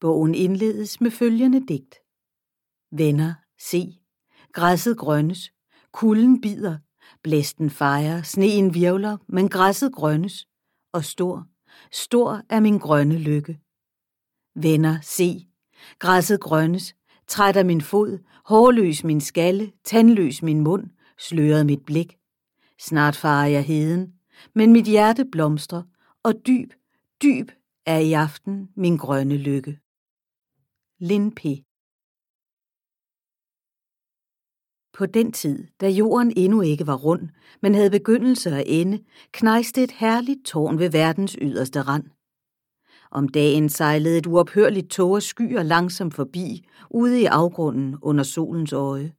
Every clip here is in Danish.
Bogen indledes med følgende digt. Venner, se, græsset grønnes, kulden bider, blæsten fejrer, sneen virvler, men græsset grønnes, og stor, stor er min grønne lykke. Venner, se, græsset grønnes, træt min fod, hårløs min skalle, tandløs min mund, sløret mit blik. Snart farer jeg heden, men mit hjerte blomstrer, og dyb, dyb er i aften min grønne lykke. Lin P. På den tid, da jorden endnu ikke var rund, men havde begyndelse og ende, knejste et herligt tårn ved verdens yderste rand. Om dagen sejlede et uophørligt tog af skyer langsomt forbi, ude i afgrunden under solens øje.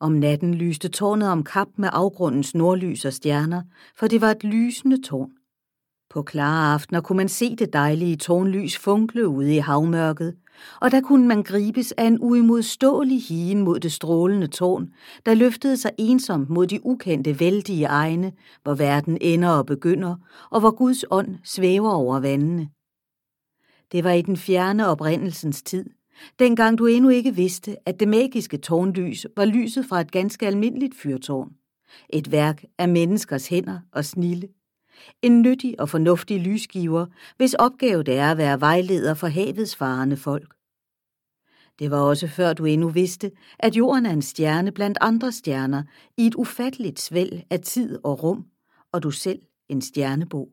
Om natten lyste tårnet om kap med afgrundens nordlys og stjerner, for det var et lysende tårn. På klare aftener kunne man se det dejlige tårnlys funkle ude i havmørket, og der kunne man gribes af en uimodståelig higen mod det strålende tårn, der løftede sig ensomt mod de ukendte vældige egne, hvor verden ender og begynder, og hvor Guds ånd svæver over vandene. Det var i den fjerne oprindelsens tid, dengang du endnu ikke vidste, at det magiske tårnlys var lyset fra et ganske almindeligt fyrtårn. Et værk af menneskers hænder og snille. En nyttig og fornuftig lysgiver, hvis opgave det er at være vejleder for havets farende folk. Det var også før du endnu vidste, at jorden er en stjerne blandt andre stjerner i et ufatteligt svæld af tid og rum, og du selv en stjernebog.